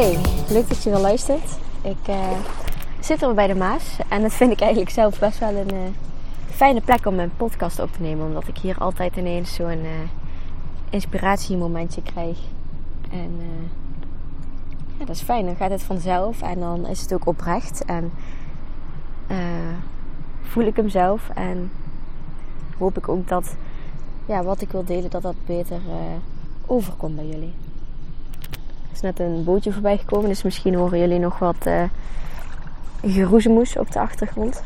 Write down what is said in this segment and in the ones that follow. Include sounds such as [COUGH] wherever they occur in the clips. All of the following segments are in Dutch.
Hey, leuk dat je weer luistert. Ik uh, zit er bij de Maas en dat vind ik eigenlijk zelf best wel een uh, fijne plek om mijn podcast op te nemen. Omdat ik hier altijd ineens zo'n uh, inspiratiemomentje krijg. En ja, dat is fijn. Dan gaat het vanzelf en dan is het ook oprecht. En voel ik hem zelf en hoop ik ook dat ja, wat ik wil delen, dat dat beter overkomt bij jullie. Is net een bootje voorbij gekomen, dus misschien horen jullie nog wat uh, geroezemoes op de achtergrond.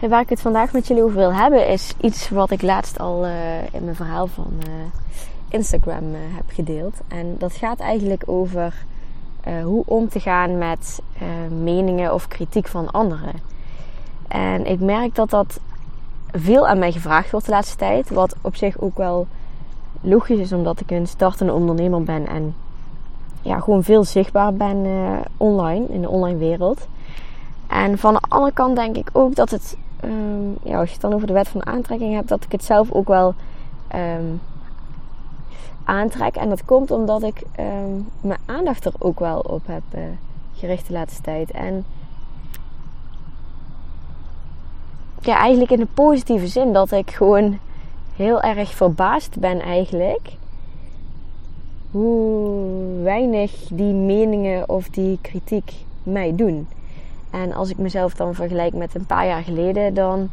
En waar ik het vandaag met jullie over wil hebben, is iets wat ik laatst al uh, in mijn verhaal van uh, Instagram heb gedeeld. En dat gaat eigenlijk over hoe om te gaan met meningen of kritiek van anderen. En ik merk dat dat veel aan mij gevraagd wordt de laatste tijd. Wat op zich ook wel logisch is omdat ik een startende ondernemer ben en ja, gewoon veel zichtbaar ben uh, online, in de online wereld. En van de andere kant denk ik ook dat het, um, ja, als je het dan over de wet van aantrekking hebt, dat ik het zelf ook wel um, aantrek. En dat komt omdat ik um, mijn aandacht er ook wel op heb uh, gericht de laatste tijd. En ja, eigenlijk in de positieve zin dat ik gewoon heel erg verbaasd ben eigenlijk hoe weinig die meningen of die kritiek mij doen. En als ik mezelf dan vergelijk met een paar jaar geleden, dan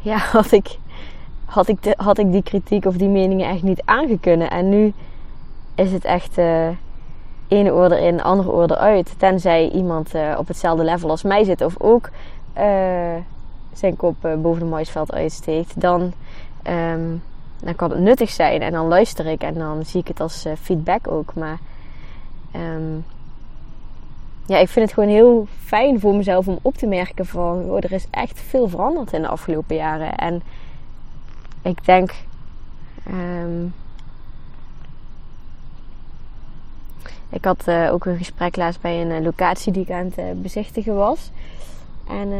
ja, [LAUGHS] had, ik, had, ik had ik die kritiek of die meningen echt niet aangekunnen. En nu is het echt uh, ene oor erin, andere oor eruit. Tenzij iemand uh, op hetzelfde level als mij zit of ook uh, zijn kop boven de maisveld uitsteekt. Dan Um, dan kan het nuttig zijn en dan luister ik en dan zie ik het als uh, feedback ook. Maar um, ja, ik vind het gewoon heel fijn voor mezelf om op te merken van oh, er is echt veel veranderd in de afgelopen jaren. En ik denk. Um, ik had uh, ook een gesprek laatst bij een uh, locatie die ik aan het bezichtigen was. En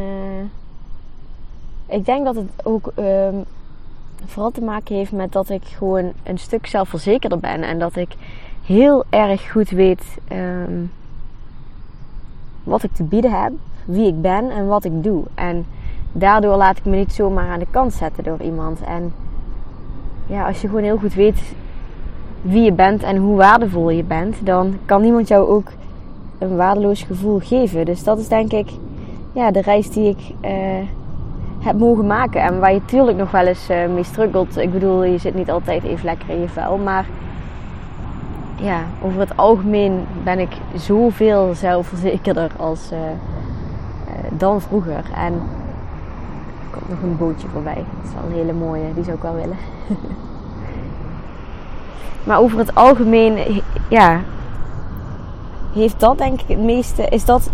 ik denk dat het ook vooral te maken heeft met dat ik gewoon een stuk zelfverzekerder ben. En dat ik heel erg goed weet um, wat ik te bieden heb, wie ik ben en wat ik doe. En daardoor laat ik me niet zomaar aan de kant zetten door iemand. En ja, als je gewoon heel goed weet wie je bent en hoe waardevol je bent, dan kan niemand jou ook een waardeloos gevoel geven. Dus dat is denk ik ja, de reis die ik. Uh, heb mogen maken. En waar je natuurlijk nog wel eens uh, mee struggelt. Ik bedoel, je zit niet altijd even lekker in je vel. Maar ja, over het algemeen ben ik zoveel zelfverzekerder als uh, uh, dan vroeger. En er komt nog een bootje voorbij. Dat is wel een hele mooie. Die zou ik wel willen. [LAUGHS] maar over het algemeen, ja, heeft dat denk ik het meeste. Is dat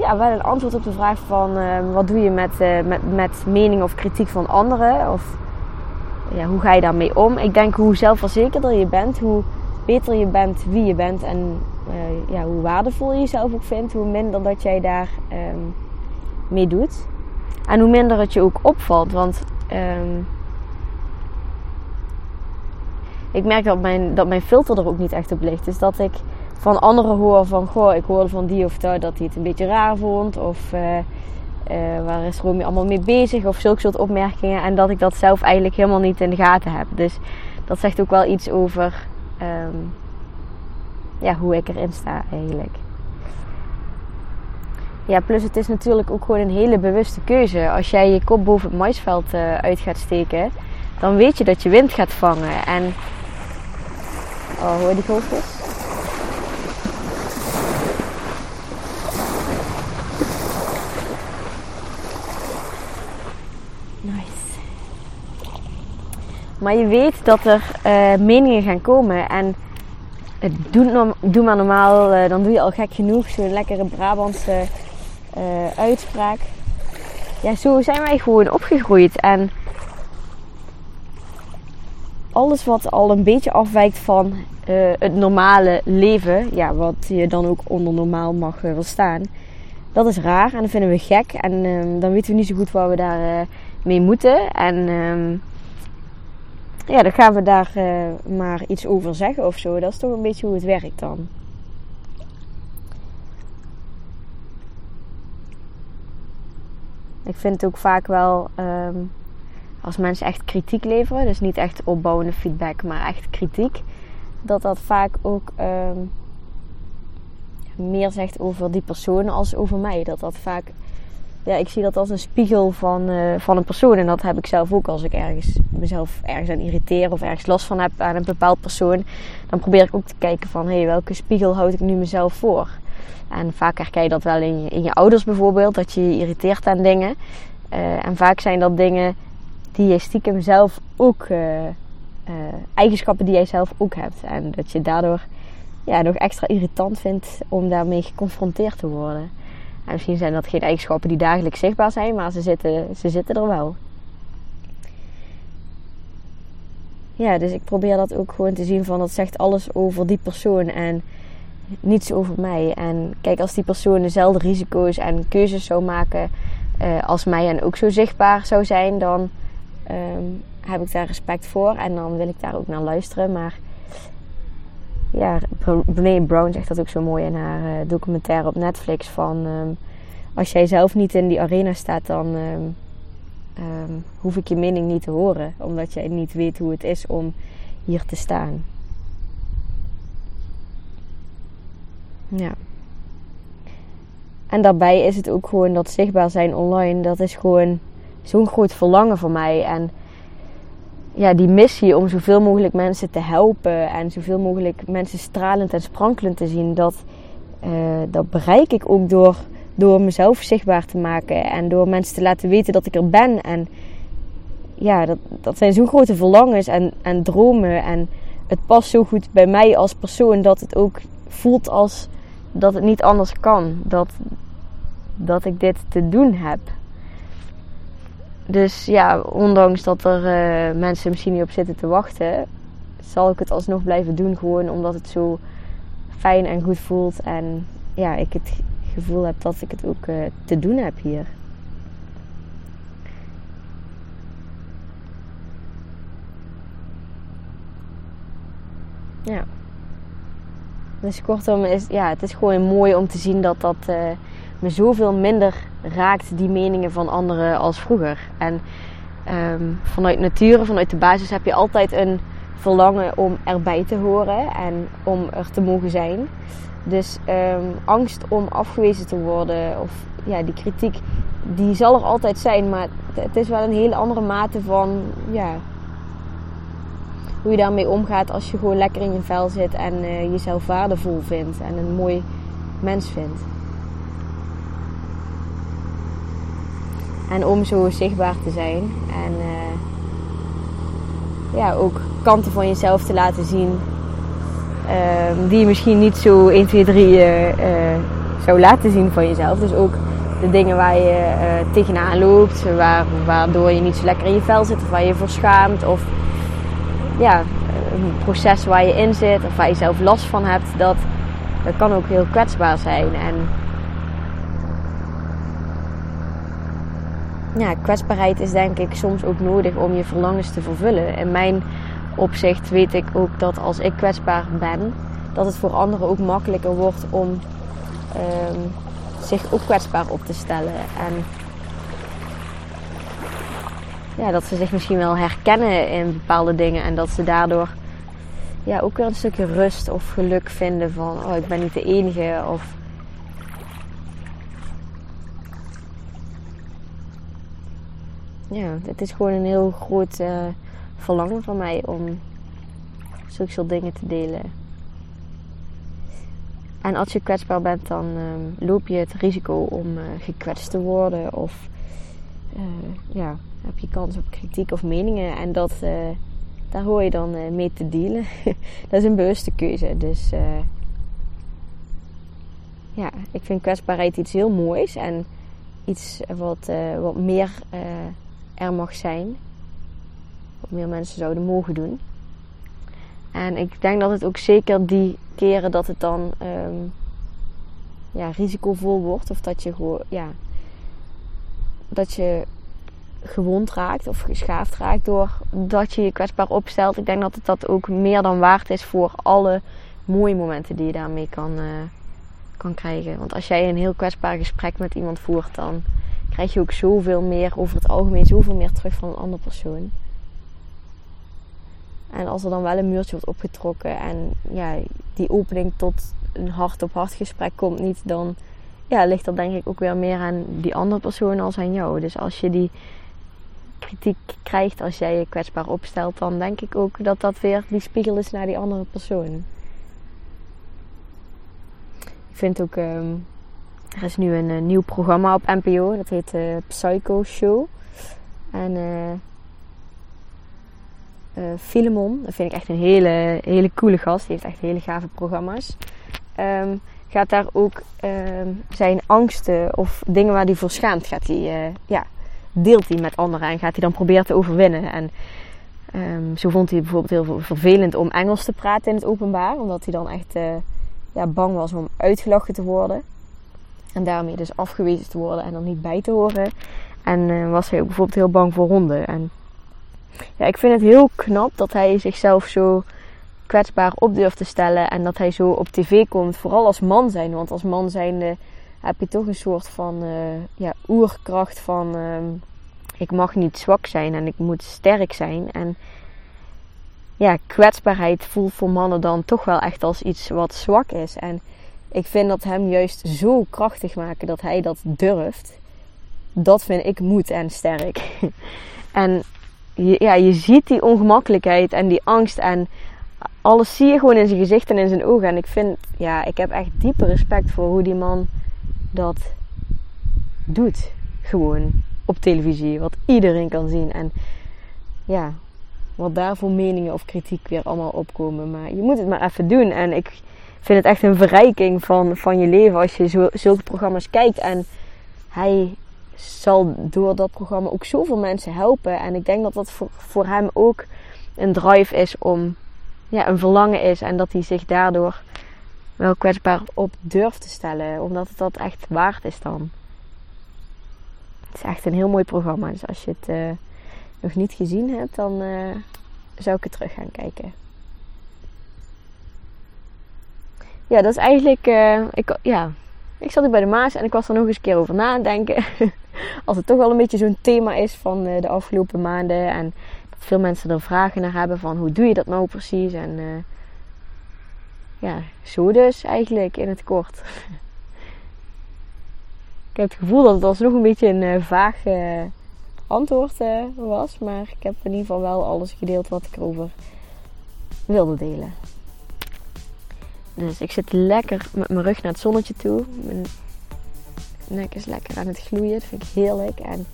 ja, wel een antwoord op de vraag van uh, wat doe je met, uh, met, met mening of kritiek van anderen? Of ja, hoe ga je daarmee om? Ik denk hoe zelfverzekerder je bent, hoe beter je bent wie je bent en uh, ja, hoe waardevol je jezelf ook vindt, hoe minder dat jij daar um, mee doet. En hoe minder het je ook opvalt. Want um, ik merk dat mijn, dat mijn filter er ook niet echt op ligt. Dus dat ik van anderen hoor van, goh, ik hoorde van die of dat dat hij het een beetje raar vond. Of uh, uh, waar is Romy allemaal mee bezig? Of zulke soort opmerkingen. En dat ik dat zelf eigenlijk helemaal niet in de gaten heb. Dus dat zegt ook wel iets over um, ja, hoe ik erin sta eigenlijk. Ja, plus het is natuurlijk ook gewoon een hele bewuste keuze. Als jij je kop boven het maisveld uh, uit gaat steken, dan weet je dat je wind gaat vangen. En Oh, hoor die golfjes? Maar je weet dat er uh, meningen gaan komen. En doe, doe maar normaal, uh, dan doe je al gek genoeg. Zo'n lekkere Brabantse uh, uitspraak. Ja, zo zijn wij gewoon opgegroeid. En alles wat al een beetje afwijkt van het normale leven, ja, wat je dan ook onder normaal mag uh, staan, dat is raar en dat vinden we gek. En uh, dan weten we niet zo goed waar we daar mee moeten. En um, ja, dan gaan we daar maar iets over zeggen of zo. Dat is toch een beetje hoe het werkt dan. Ik vind het ook vaak wel. Um, als mensen echt kritiek leveren, dus niet echt opbouwende feedback, maar echt kritiek, dat dat vaak ook um, meer zegt over die persoon als over mij. Dat dat vaak, ja, ik zie dat als een spiegel van, uh, van een persoon. En dat heb ik zelf ook als ik ergens mezelf ergens aan irriteer of ergens last van heb aan een bepaald persoon. Dan probeer ik ook te kijken van, hé, hey, welke spiegel houd ik nu mezelf voor? En vaak herken je dat wel in je, in je ouders bijvoorbeeld, dat je je irriteert aan dingen. Uh, en vaak zijn dat dingen die je stiekem zelf ook, uh, eigenschappen die jij zelf ook hebt. En dat je daardoor ja, nog extra irritant vindt om daarmee geconfronteerd te worden. En misschien zijn dat geen eigenschappen die dagelijks zichtbaar zijn, maar ze zitten, ze zitten er wel. Ja, dus ik probeer dat ook gewoon te zien van dat zegt alles over die persoon en niets over mij. En kijk, als die persoon dezelfde risico's en keuzes zou maken uh, als mij en ook zo zichtbaar zou zijn, dan um, heb ik daar respect voor en dan wil ik daar ook naar luisteren. Maar ja, Brené Brown zegt dat ook zo mooi in haar uh, documentaire op Netflix van um, als jij zelf niet in die arena staat, dan um, hoef ik je mening niet te horen, omdat jij niet weet hoe het is om hier te staan. Ja. En daarbij is het ook gewoon dat zichtbaar zijn online, dat is gewoon zo'n groot verlangen voor mij. En ja, die missie om zoveel mogelijk mensen te helpen en zoveel mogelijk mensen stralend en sprankelend te zien, dat, uh, dat bereik ik ook door, door mezelf zichtbaar te maken en door mensen te laten weten dat ik er ben. En ja, dat, dat zijn zo'n grote verlangens en, en dromen. En het past zo goed bij mij als persoon dat het ook voelt als dat het niet anders kan. Dat, dat ik dit te doen heb. Dus ja, ondanks dat er uh, mensen misschien niet op zitten te wachten, zal ik het alsnog blijven doen. Gewoon omdat het zo fijn en goed voelt. En ja, ik het gevoel heb dat ik het ook uh, te doen heb hier. Ja. Dus kortom, is, ja, het is gewoon mooi om te zien dat dat uh, me zoveel minder raakt, die meningen van anderen, als vroeger. En um, vanuit nature, vanuit de basis, heb je altijd een verlangen om erbij te horen en om er te mogen zijn. Dus um, angst om afgewezen te worden of ja, die kritiek, die zal er altijd zijn. Maar het is wel een hele andere mate van ja, hoe je daarmee omgaat als je gewoon lekker in je vel zit en uh, jezelf waardevol vindt en een mooi mens vindt. En om zo zichtbaar te zijn en uh, ja, ook kanten van jezelf te laten zien uh, die je misschien niet zo 1, 2, 3 uh, zou laten zien van jezelf. Dus ook de dingen waar je uh, tegenaan loopt, waar, waardoor je niet zo lekker in je vel zit of waar je voor schaamt. Of ja, een proces waar je in zit of waar je zelf last van hebt, dat, dat kan ook heel kwetsbaar zijn. En ja, kwetsbaarheid is denk ik soms ook nodig om je verlangens te vervullen. In mijn opzicht weet ik ook dat als ik kwetsbaar ben, dat het voor anderen ook makkelijker wordt om um, zich ook kwetsbaar op te stellen. En ja, dat ze zich misschien wel herkennen in bepaalde dingen en dat ze daardoor ja, ook weer een stukje rust of geluk vinden van oh, ik ben niet de enige of ja, het is gewoon een heel groot uh, verlangen van mij om zulke soort dingen te delen. En als je kwetsbaar bent, dan ehm, loop je het risico om uh, gekwetst te worden. Of uh, ja, heb je kans op kritiek of meningen. En dat, daar hoor je dan mee te dealen. [LAUGHS] dat is een bewuste keuze. Dus ja, ik vind kwetsbaarheid iets heel moois. En iets wat, wat meer er mag zijn. Wat meer mensen zouden mogen doen. En ik denk dat het ook zeker die keren dat het dan um, ja, risicovol wordt. Of dat je gewoon, ja, dat je gewond raakt of geschaafd raakt door dat je je kwetsbaar opstelt. Ik denk dat het dat ook meer dan waard is voor alle mooie momenten die je daarmee kan, uh, kan krijgen. Want als jij een heel kwetsbaar gesprek met iemand voert, dan krijg je ook zoveel meer over het algemeen, zoveel meer terug van een andere persoon. En als er dan wel een muurtje wordt opgetrokken en ja, die opening tot een hart-op-hart gesprek komt niet, dan ja, ligt dat denk ik ook weer meer aan die andere persoon als aan jou. Dus als je die kritiek krijgt als jij je kwetsbaar opstelt, dan denk ik ook dat dat weer die spiegel is naar die andere persoon. Ik vind ook, um, er is nu een, een, nieuw programma op NPO, dat heet uh, Psycho Show. En uh, Filemon. Dat vind ik echt een hele, hele coole gast. Die heeft echt hele gave programma's. Um, gaat daar ook um, zijn angsten of dingen waar hij voor schaamt, gaat hij, ja, deelt hij met anderen en gaat hij dan proberen te overwinnen. En um, zo vond hij bijvoorbeeld heel vervelend om Engels te praten in het openbaar, omdat hij dan echt ja, bang was om uitgelachen te worden. En daarmee dus afgewezen te worden en er niet bij te horen. En was hij ook bijvoorbeeld heel bang voor honden. En ja, ik vind het heel knap dat hij zichzelf zo kwetsbaar op durft te stellen. En dat hij zo op tv komt. Vooral als man zijn. Want als man zijnde heb je toch een soort van uh, ja, oerkracht van... Uh, ik mag niet zwak zijn en ik moet sterk zijn. En ja, kwetsbaarheid voelt voor mannen dan toch wel echt als iets wat zwak is. En ik vind dat hem juist zo krachtig maken dat hij dat durft. Dat vind ik moed en sterk. [LAUGHS] en je, ja, je ziet die ongemakkelijkheid en die angst en alles zie je gewoon in zijn gezicht en in zijn ogen. En ik vind, ja, ik heb echt diepe respect voor hoe die man dat doet. Gewoon op televisie, wat iedereen kan zien. En ja, wat daar voor meningen of kritiek weer allemaal opkomen. Maar je moet het maar even doen. En ik vind het echt een verrijking van, van je leven als je zulke programma's kijkt. En hij zal door dat programma ook zoveel mensen helpen. En ik denk dat dat voor, voor hem ook een drive is om ja, een verlangen is. En dat hij zich daardoor wel kwetsbaar op durft te stellen. Omdat het dat echt waard is dan. Het is echt een heel mooi programma. Dus als je het uh, nog niet gezien hebt, dan uh, zou ik het terug gaan kijken. Ja, dat is eigenlijk. Uh, ik, ja, ik zat hier bij de Maas en ik was er nog eens een keer over na aan denken. [LAUGHS] Als het toch wel een beetje zo'n thema is van de afgelopen maanden. En dat veel mensen er vragen naar hebben van hoe doe je dat nou precies. En uh, ja, zo dus eigenlijk in het kort. [LAUGHS] ik heb het gevoel dat het alsnog een beetje een vaag antwoord was. Maar ik heb in ieder geval wel alles gedeeld wat ik erover wilde delen. Dus ik zit lekker met mijn rug naar het zonnetje toe. Mijn nek is lekker aan het gloeien. Dat vind ik heerlijk. En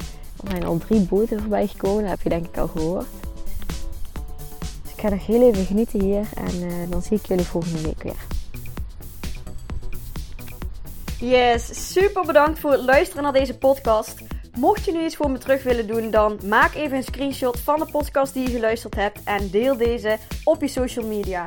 er zijn al drie boten voorbij gekomen. Dat heb je denk ik al gehoord. Dus ik ga nog heel even genieten hier. En uh, dan zie ik jullie volgende week weer. Yes, super bedankt voor het luisteren naar deze podcast. Mocht je nu iets voor me terug willen doen, dan maak even een screenshot van de podcast die je geluisterd hebt en deel deze op je social media.